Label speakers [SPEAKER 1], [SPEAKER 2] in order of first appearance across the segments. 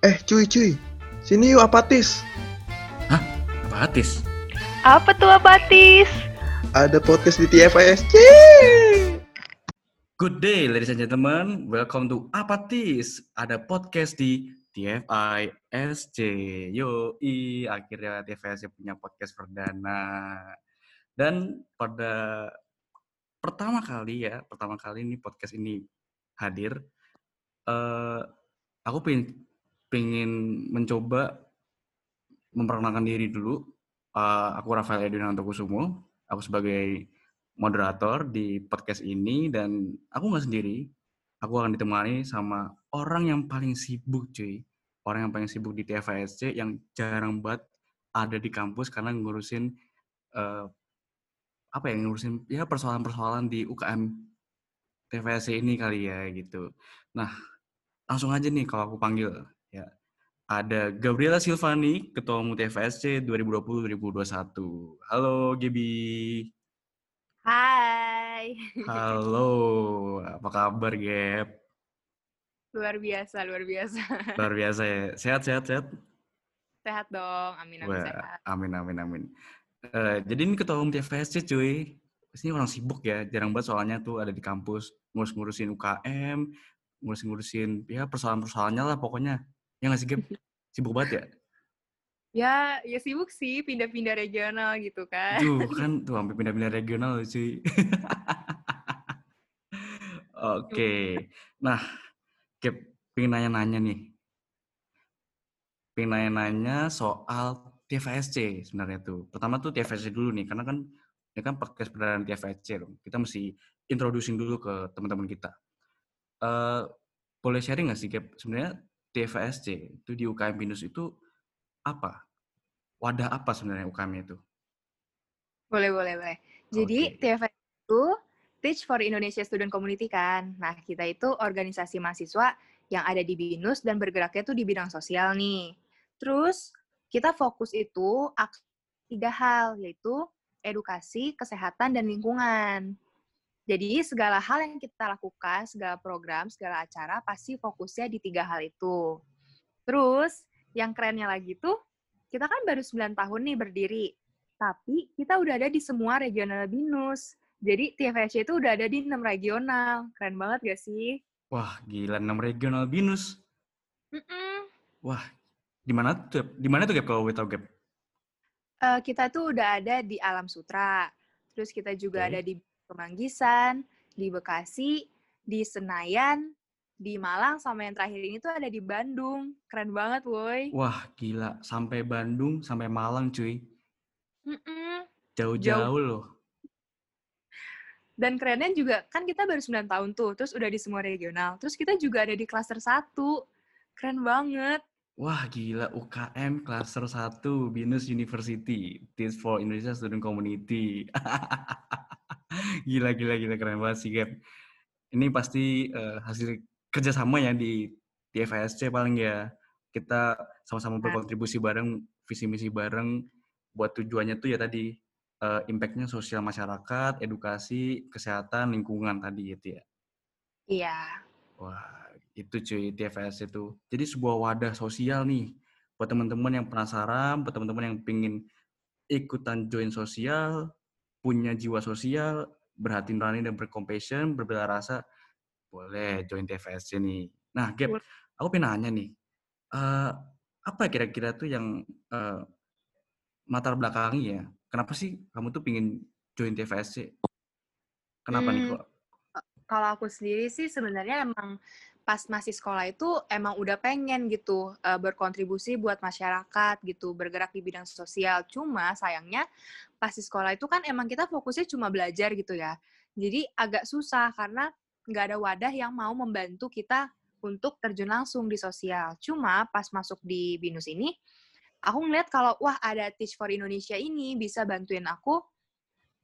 [SPEAKER 1] Eh cuy cuy, sini yuk apatis.
[SPEAKER 2] Hah? Apatis?
[SPEAKER 3] Apa tuh apatis?
[SPEAKER 1] Ada podcast di TFISC.
[SPEAKER 2] Good day, ladies and gentlemen. Welcome to Apatis. Ada podcast di TFISC. Yoi, akhirnya TFISC punya podcast perdana. Dan pada pertama kali ya, pertama kali ini podcast ini hadir, uh, aku pengen, pengen mencoba memperkenalkan diri dulu. Uh, aku Rafael Edwin Kusumo. Aku sebagai moderator di podcast ini dan aku nggak sendiri. Aku akan ditemani sama orang yang paling sibuk, cuy. Orang yang paling sibuk di TFSC yang jarang banget ada di kampus karena ngurusin uh, apa ya ngurusin ya persoalan-persoalan di UKM TFSC ini kali ya gitu. Nah, langsung aja nih kalau aku panggil ya. Ada Gabriela Silvani, Ketua Umum TFSC 2020-2021. Halo, Gaby.
[SPEAKER 3] Hai.
[SPEAKER 2] Halo, apa kabar, Gap?
[SPEAKER 3] Luar biasa, luar biasa.
[SPEAKER 2] Luar biasa ya. Sehat, sehat, sehat?
[SPEAKER 3] Sehat dong, amin, amin,
[SPEAKER 2] Wah,
[SPEAKER 3] sehat.
[SPEAKER 2] Amin, amin, amin. Uh, jadi ini ketua umum TFSC, cuy. Ini orang sibuk ya, jarang banget soalnya tuh ada di kampus, ngurus-ngurusin UKM, ngurus-ngurusin ya persoalan-persoalannya lah pokoknya. Ya nggak sih, Gap? Sibuk banget ya?
[SPEAKER 3] Ya, ya sibuk sih pindah-pindah regional gitu kan.
[SPEAKER 2] Tuh kan tuh hampir pindah-pindah regional cuy. Oke. Nah, Kep, pengen nanya-nanya nih. Pengen nanya-nanya soal TFSC sebenarnya tuh. Pertama tuh TFSC dulu nih, karena kan ini kan podcast perdana TFSC dong. Kita mesti introducing dulu ke teman-teman kita. Uh, boleh sharing nggak sih, Kep? Sebenarnya TFSC itu di UKM Binus itu apa? Wadah apa sebenarnya UKM itu?
[SPEAKER 3] Boleh, boleh, boleh. Jadi okay. TFSC itu Teach for Indonesia Student Community kan. Nah, kita itu organisasi mahasiswa yang ada di BINUS dan bergeraknya tuh di bidang sosial nih. Terus, kita fokus itu tiga hal, yaitu edukasi, kesehatan, dan lingkungan. Jadi, segala hal yang kita lakukan, segala program, segala acara, pasti fokusnya di tiga hal itu. Terus, yang kerennya lagi tuh, kita kan baru 9 tahun nih berdiri, tapi kita udah ada di semua regional BINUS. Jadi TFSC itu udah ada di 6 regional. Keren banget gak sih?
[SPEAKER 2] Wah, gila 6 regional BINUS.
[SPEAKER 3] Mm -mm.
[SPEAKER 2] Wah, di mana tuh? Di mana tuh Gap kalau tahu Gap?
[SPEAKER 3] Uh, kita tuh udah ada di Alam Sutra. Terus kita juga okay. ada di Pemanggisan, di Bekasi, di Senayan, di Malang, sama yang terakhir ini tuh ada di Bandung. Keren banget, woi.
[SPEAKER 2] Wah, gila. Sampai Bandung, sampai Malang, cuy. Jauh-jauh loh.
[SPEAKER 3] Dan kerennya juga, kan kita baru 9 tahun tuh, terus udah di semua regional. Terus kita juga ada di klaster 1. Keren banget.
[SPEAKER 2] Wah, gila. UKM klaster 1, Binus University. Teach for Indonesia Student Community. gila, gila, gila. Keren banget sih, Gap. Ini pasti uh, hasil kerjasama ya di TFSC paling ya. Kita sama-sama berkontribusi bareng, visi misi bareng, buat tujuannya tuh ya tadi uh, impact-nya sosial masyarakat, edukasi, kesehatan, lingkungan tadi gitu ya.
[SPEAKER 3] Iya.
[SPEAKER 2] Wah, itu cuy TFS itu. Jadi sebuah wadah sosial nih buat teman-teman yang penasaran, buat teman-teman yang pingin ikutan join sosial, punya jiwa sosial, berhati nurani dan bercompassion, berbela rasa, boleh join TFSC nih. Nah, Gap, aku pengen nanya nih, uh, apa kira-kira tuh yang uh, latar belakangi ya, kenapa sih kamu tuh pingin join TFSC? Kenapa hmm, nih kok?
[SPEAKER 3] Kalau aku sendiri sih sebenarnya emang pas masih sekolah itu emang udah pengen gitu uh, berkontribusi buat masyarakat gitu, bergerak di bidang sosial. Cuma sayangnya pas di sekolah itu kan emang kita fokusnya cuma belajar gitu ya. Jadi agak susah karena nggak ada wadah yang mau membantu kita untuk terjun langsung di sosial. Cuma pas masuk di BINUS ini, aku ngeliat kalau wah ada Teach for Indonesia ini bisa bantuin aku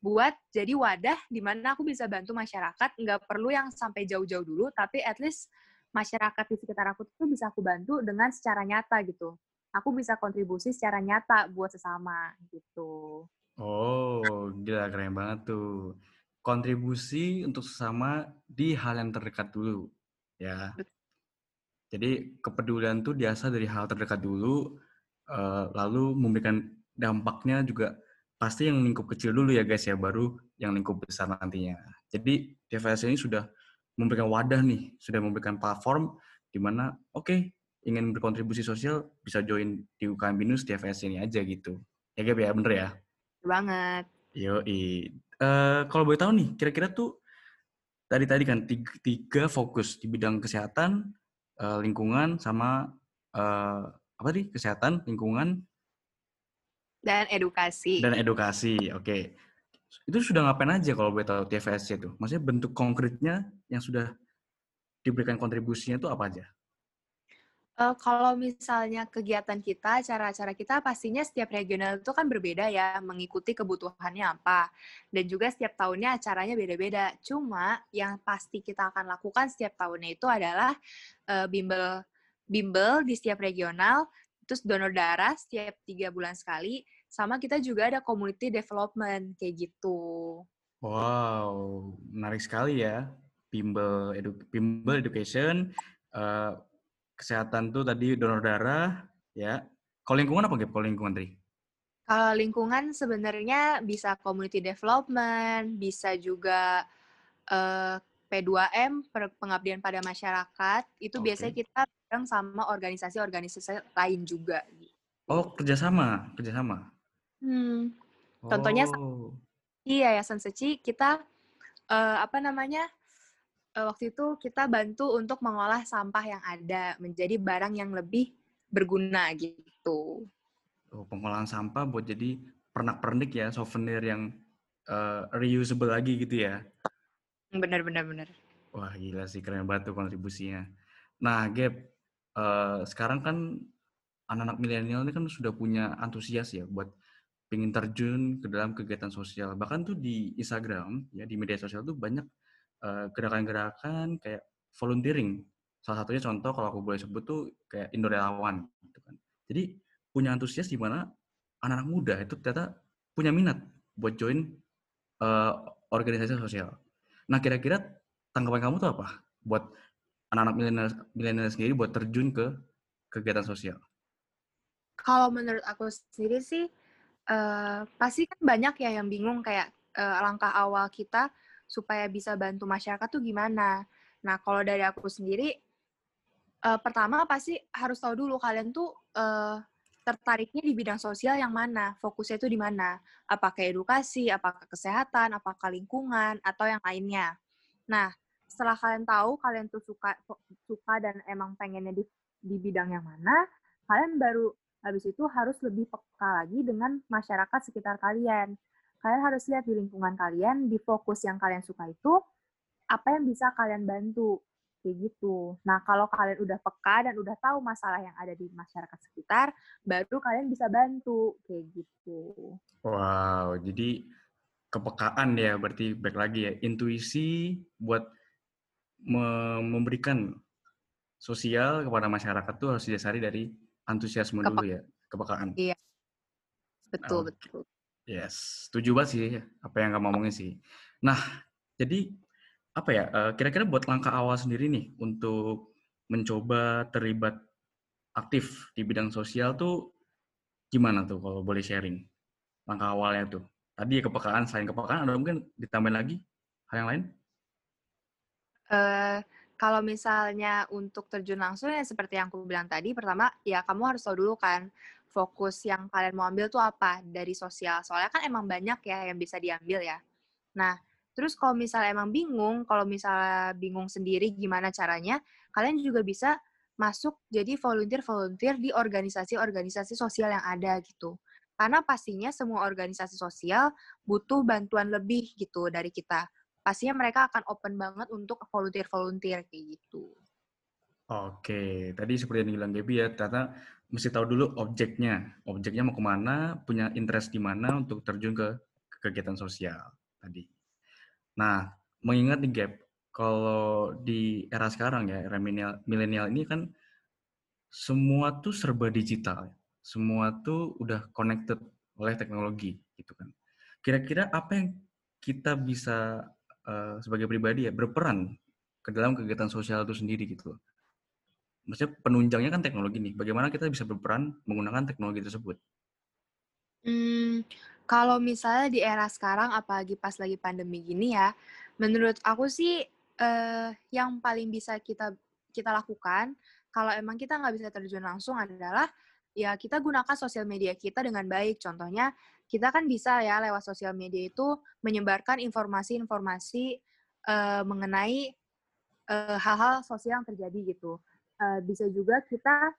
[SPEAKER 3] buat jadi wadah di mana aku bisa bantu masyarakat nggak perlu yang sampai jauh-jauh dulu tapi at least masyarakat di sekitar aku tuh bisa aku bantu dengan secara nyata gitu. Aku bisa kontribusi secara nyata buat sesama gitu.
[SPEAKER 2] Oh gila keren banget tuh. Kontribusi untuk sesama di hal yang terdekat dulu ya. Jadi kepedulian tuh biasa dari hal terdekat dulu, uh, lalu memberikan dampaknya juga pasti yang lingkup kecil dulu ya guys ya, baru yang lingkup besar nantinya. Jadi TFS ini sudah memberikan wadah nih, sudah memberikan platform di mana oke okay, ingin berkontribusi sosial bisa join di UKM Binus TFS ini aja gitu. Ya Gap ya, bener ya?
[SPEAKER 3] Banget.
[SPEAKER 2] Yo, uh, kalau boleh tahu nih, kira-kira tuh tadi tadi kan tiga, tiga fokus di bidang kesehatan, uh, lingkungan sama uh, apa sih kesehatan lingkungan
[SPEAKER 3] dan edukasi
[SPEAKER 2] dan edukasi oke okay. Itu sudah ngapain aja kalau boleh tahu TFSC itu maksudnya bentuk konkretnya yang sudah diberikan kontribusinya itu apa aja
[SPEAKER 3] Uh, kalau misalnya kegiatan kita, acara-acara kita pastinya setiap regional itu kan berbeda ya, mengikuti kebutuhannya apa. Dan juga setiap tahunnya acaranya beda-beda. Cuma yang pasti kita akan lakukan setiap tahunnya itu adalah uh, bimbel bimbel di setiap regional, terus donor darah setiap tiga bulan sekali, sama kita juga ada community development kayak gitu.
[SPEAKER 2] Wow, menarik sekali ya. Bimbel, edu, bimbel education, uh, kesehatan tuh tadi donor darah, ya. Kalau lingkungan apa, Gap? Kalau lingkungan tadi?
[SPEAKER 3] Kalau lingkungan sebenarnya bisa community development, bisa juga uh, P2M, pengabdian pada masyarakat. Itu okay. biasanya kita bareng sama organisasi-organisasi lain juga.
[SPEAKER 2] Oh, kerjasama, kerjasama.
[SPEAKER 3] Hmm. Contohnya oh. iya ya Seci kita uh, apa namanya uh, waktu itu kita bantu untuk mengolah sampah yang ada menjadi barang yang lebih berguna gitu.
[SPEAKER 2] Oh, pengolahan sampah buat jadi pernak-pernik ya, souvenir yang uh, reusable lagi gitu ya.
[SPEAKER 3] Bener, bener, bener.
[SPEAKER 2] Wah, gila sih, keren banget tuh kontribusinya. Nah, Gap, uh, sekarang kan anak-anak milenial ini kan sudah punya antusias ya buat ingin terjun ke dalam kegiatan sosial. Bahkan tuh di Instagram, ya di media sosial tuh banyak Eh, gerakan-gerakan kayak volunteering. Salah satunya contoh kalau aku boleh sebut tuh kayak Indo Relawan gitu kan. Jadi punya antusias di mana anak-anak muda itu ternyata punya minat buat join uh, organisasi sosial. Nah, kira-kira tanggapan kamu tuh apa buat anak-anak milenial sendiri buat terjun ke kegiatan sosial?
[SPEAKER 3] Kalau menurut aku sendiri sih pasti kan banyak ya yang bingung kayak uh, langkah awal kita supaya bisa bantu masyarakat tuh gimana. Nah, kalau dari aku sendiri, uh, pertama pasti harus tahu dulu kalian tuh uh, tertariknya di bidang sosial yang mana, fokusnya itu di mana. Apakah edukasi, apakah kesehatan, apakah lingkungan, atau yang lainnya. Nah, setelah kalian tahu kalian tuh suka suka dan emang pengennya di, di bidang yang mana, kalian baru habis itu harus lebih peka lagi dengan masyarakat sekitar kalian kalian harus lihat di lingkungan kalian, di fokus yang kalian suka itu, apa yang bisa kalian bantu. Kayak gitu. Nah, kalau kalian udah peka dan udah tahu masalah yang ada di masyarakat sekitar, baru kalian bisa bantu. Kayak gitu.
[SPEAKER 2] Wow, jadi kepekaan ya, berarti baik lagi ya, intuisi buat memberikan sosial kepada masyarakat tuh harus didasari dari antusiasme Kepe dulu ya, kepekaan.
[SPEAKER 3] Iya. Betul, okay. betul.
[SPEAKER 2] Yes, setuju banget sih apa yang kamu ngomongin sih. Nah, jadi apa ya? Kira-kira buat langkah awal sendiri nih untuk mencoba terlibat aktif di bidang sosial tuh gimana tuh kalau boleh sharing langkah awalnya tuh? Tadi ya kepekaan, selain kepekaan ada mungkin ditambahin lagi hal yang lain?
[SPEAKER 3] Uh, kalau misalnya untuk terjun langsung ya seperti yang aku bilang tadi, pertama ya kamu harus tahu dulu kan fokus yang kalian mau ambil tuh apa dari sosial. Soalnya kan emang banyak ya yang bisa diambil ya. Nah, terus kalau misalnya emang bingung, kalau misalnya bingung sendiri gimana caranya, kalian juga bisa masuk jadi volunteer-volunteer di organisasi-organisasi sosial yang ada gitu. Karena pastinya semua organisasi sosial butuh bantuan lebih gitu dari kita. Pastinya mereka akan open banget untuk volunteer-volunteer kayak gitu.
[SPEAKER 2] Oke, tadi seperti yang dibilang Gaby ya, ternyata mesti tahu dulu objeknya. Objeknya mau ke mana, punya interest di mana untuk terjun ke, kegiatan sosial tadi. Nah, mengingat nih Gap, kalau di era sekarang ya, era milenial ini kan semua tuh serba digital. Semua tuh udah connected oleh teknologi gitu kan. Kira-kira apa yang kita bisa uh, sebagai pribadi ya berperan ke dalam kegiatan sosial itu sendiri gitu maksudnya penunjangnya kan teknologi nih. Bagaimana kita bisa berperan menggunakan teknologi tersebut?
[SPEAKER 3] Hmm, kalau misalnya di era sekarang, apalagi pas lagi pandemi gini ya, menurut aku sih eh, yang paling bisa kita kita lakukan kalau emang kita nggak bisa terjun langsung adalah ya kita gunakan sosial media kita dengan baik. Contohnya kita kan bisa ya lewat sosial media itu menyebarkan informasi-informasi uh, mengenai uh, hal-hal sosial yang terjadi gitu. Uh, bisa juga kita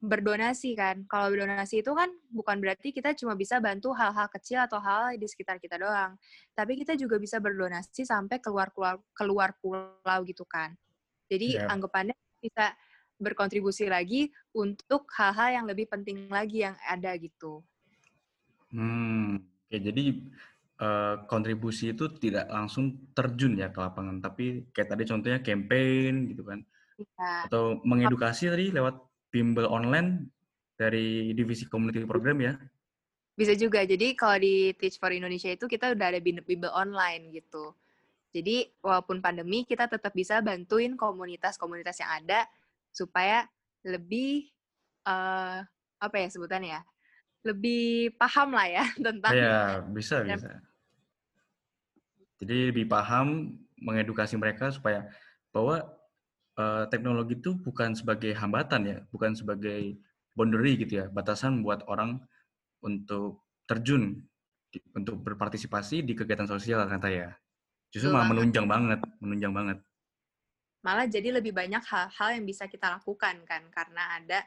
[SPEAKER 3] berdonasi kan. Kalau berdonasi itu kan bukan berarti kita cuma bisa bantu hal-hal kecil atau hal di sekitar kita doang. Tapi kita juga bisa berdonasi sampai keluar keluar keluar pulau gitu kan. Jadi yeah. anggapannya bisa berkontribusi lagi untuk hal-hal yang lebih penting lagi yang ada gitu.
[SPEAKER 2] Hmm, oke jadi uh, kontribusi itu tidak langsung terjun ya ke lapangan, tapi kayak tadi contohnya campaign gitu kan, ya. atau mengedukasi tadi lewat bimbel online dari divisi community program ya?
[SPEAKER 3] Bisa juga. Jadi kalau di Teach for Indonesia itu kita udah ada bimbel online gitu. Jadi walaupun pandemi kita tetap bisa bantuin komunitas-komunitas yang ada supaya lebih uh, apa ya sebutannya ya lebih paham lah ya tentang
[SPEAKER 2] ya bisa bisa. Jadi lebih paham mengedukasi mereka supaya bahwa uh, teknologi itu bukan sebagai hambatan ya bukan sebagai boundary gitu ya batasan buat orang untuk terjun di, untuk berpartisipasi di kegiatan sosial kata ya. Justru malah menunjang banget menunjang banget.
[SPEAKER 3] Malah jadi lebih banyak hal-hal yang bisa kita lakukan kan karena ada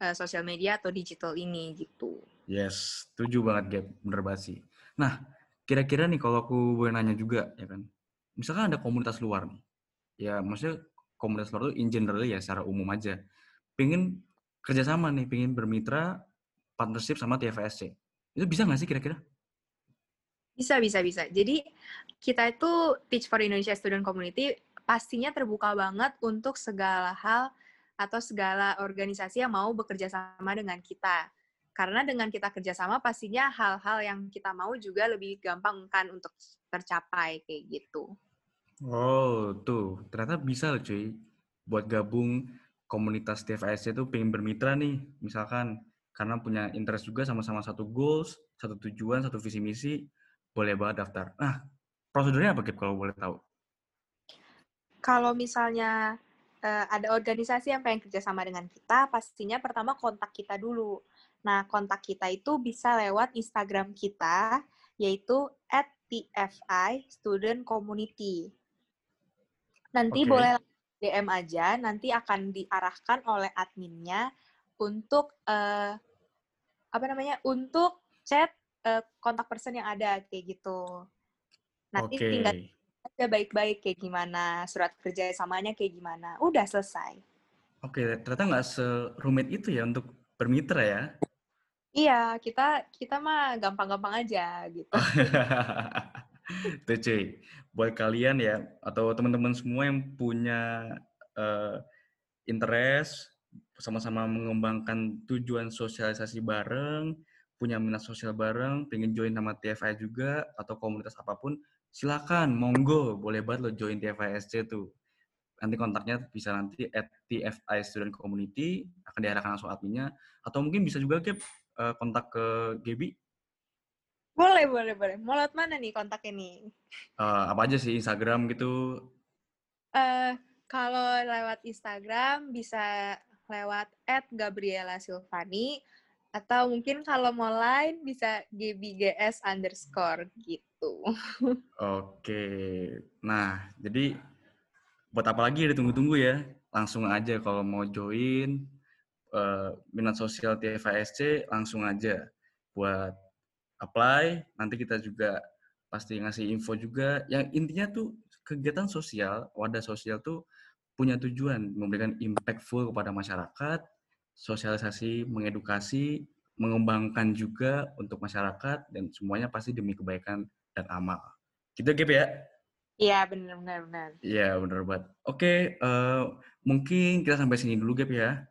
[SPEAKER 3] uh, sosial media atau digital ini gitu.
[SPEAKER 2] Yes, setuju banget Gap, bener banget sih. Nah, kira-kira nih kalau aku boleh nanya juga ya kan, misalkan ada komunitas luar nih, ya maksudnya komunitas luar itu in general ya secara umum aja, pengen kerjasama nih, pengen bermitra partnership sama TFSC, itu bisa nggak sih kira-kira?
[SPEAKER 3] Bisa, bisa, bisa. Jadi kita itu Teach for Indonesia Student Community pastinya terbuka banget untuk segala hal atau segala organisasi yang mau bekerja sama dengan kita. Karena dengan kita kerjasama pastinya hal-hal yang kita mau juga lebih gampang kan untuk tercapai kayak gitu.
[SPEAKER 2] Oh, tuh. Ternyata bisa loh cuy. Buat gabung komunitas TFS itu pengen bermitra nih. Misalkan karena punya interest juga sama-sama satu goals, satu tujuan, satu visi misi, boleh banget daftar. Nah, prosedurnya apa Gip kalau boleh tahu?
[SPEAKER 3] kalau misalnya uh, ada organisasi yang pengen kerjasama dengan kita, pastinya pertama kontak kita dulu. Nah, kontak kita itu bisa lewat Instagram kita, yaitu at TFI Student Community. Nanti okay. boleh DM aja, nanti akan diarahkan oleh adminnya untuk uh, apa namanya untuk chat uh, kontak person yang ada kayak gitu. Nanti okay. tinggal aja baik-baik kayak gimana, surat kerja samanya kayak gimana. Udah selesai.
[SPEAKER 2] Oke, ternyata nggak serumit itu ya untuk bermitra ya?
[SPEAKER 3] Iya, kita kita mah gampang-gampang aja gitu.
[SPEAKER 2] Tuh cuy, buat kalian ya, atau teman-teman semua yang punya uh, interest, sama-sama mengembangkan tujuan sosialisasi bareng, punya minat sosial bareng, pengen join sama TFI juga, atau komunitas apa pun, silakan monggo. Boleh banget lo join TFISC tuh. Nanti kontaknya bisa nanti at TFI Student Community akan diarahkan langsung adminnya. Atau mungkin bisa juga ke uh, kontak ke Gaby.
[SPEAKER 3] Boleh boleh boleh. Mau lewat mana nih kontak ini
[SPEAKER 2] uh, apa aja sih Instagram gitu?
[SPEAKER 3] Uh, kalau lewat Instagram bisa lewat at Gabriela Silvani atau mungkin kalau mau lain bisa gbgs underscore gitu.
[SPEAKER 2] Oke. Nah, jadi buat apa lagi ya ditunggu-tunggu ya? Langsung aja kalau mau join uh, minat sosial TFASC langsung aja buat apply. Nanti kita juga pasti ngasih info juga. Yang intinya tuh kegiatan sosial, wadah sosial tuh punya tujuan memberikan impactful kepada masyarakat, sosialisasi, mengedukasi, mengembangkan juga untuk masyarakat dan semuanya pasti demi kebaikan dan amal. Gitu Gap ya?
[SPEAKER 3] Iya benar benar benar.
[SPEAKER 2] Iya benar banget. Oke, uh, mungkin kita sampai sini dulu Gap ya.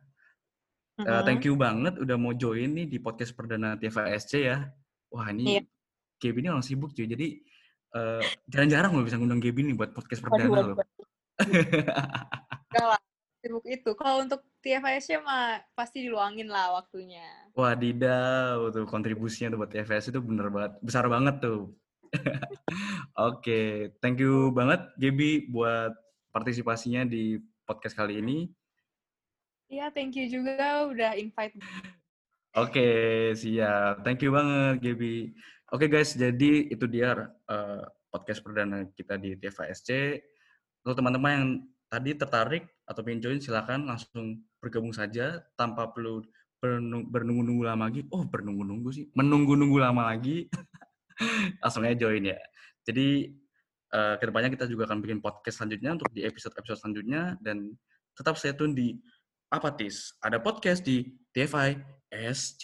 [SPEAKER 2] Uh, uh Thank you banget udah mau join nih di podcast perdana TFSC ya. Wah ini yeah. Gap ini orang sibuk cuy. Jadi uh, jarang-jarang loh bisa ngundang Gap ini buat podcast perdana loh.
[SPEAKER 3] Enggak lah, sibuk itu. Kalau untuk TFIS mah pasti diluangin lah waktunya.
[SPEAKER 2] Wadidaw, tuh kontribusinya tuh buat TFS itu bener banget, besar banget tuh. Oke, thank you banget Gaby buat partisipasinya di podcast kali ini.
[SPEAKER 3] Iya, thank you juga udah invite.
[SPEAKER 2] Oke, siap. Thank you banget Gaby. Oke guys, jadi itu dia uh, podcast perdana kita di TFASC. Untuk teman-teman yang tadi tertarik atau ingin join, silakan langsung bergabung saja tanpa perlu bernunggu-nunggu lama lagi. Oh, bernunggu-nunggu sih. Menunggu-nunggu lama lagi. aja join ya. Jadi uh, ke depannya kita juga akan bikin podcast selanjutnya untuk di episode-episode selanjutnya dan tetap stay tune di Apatis. Ada podcast di TFI SC.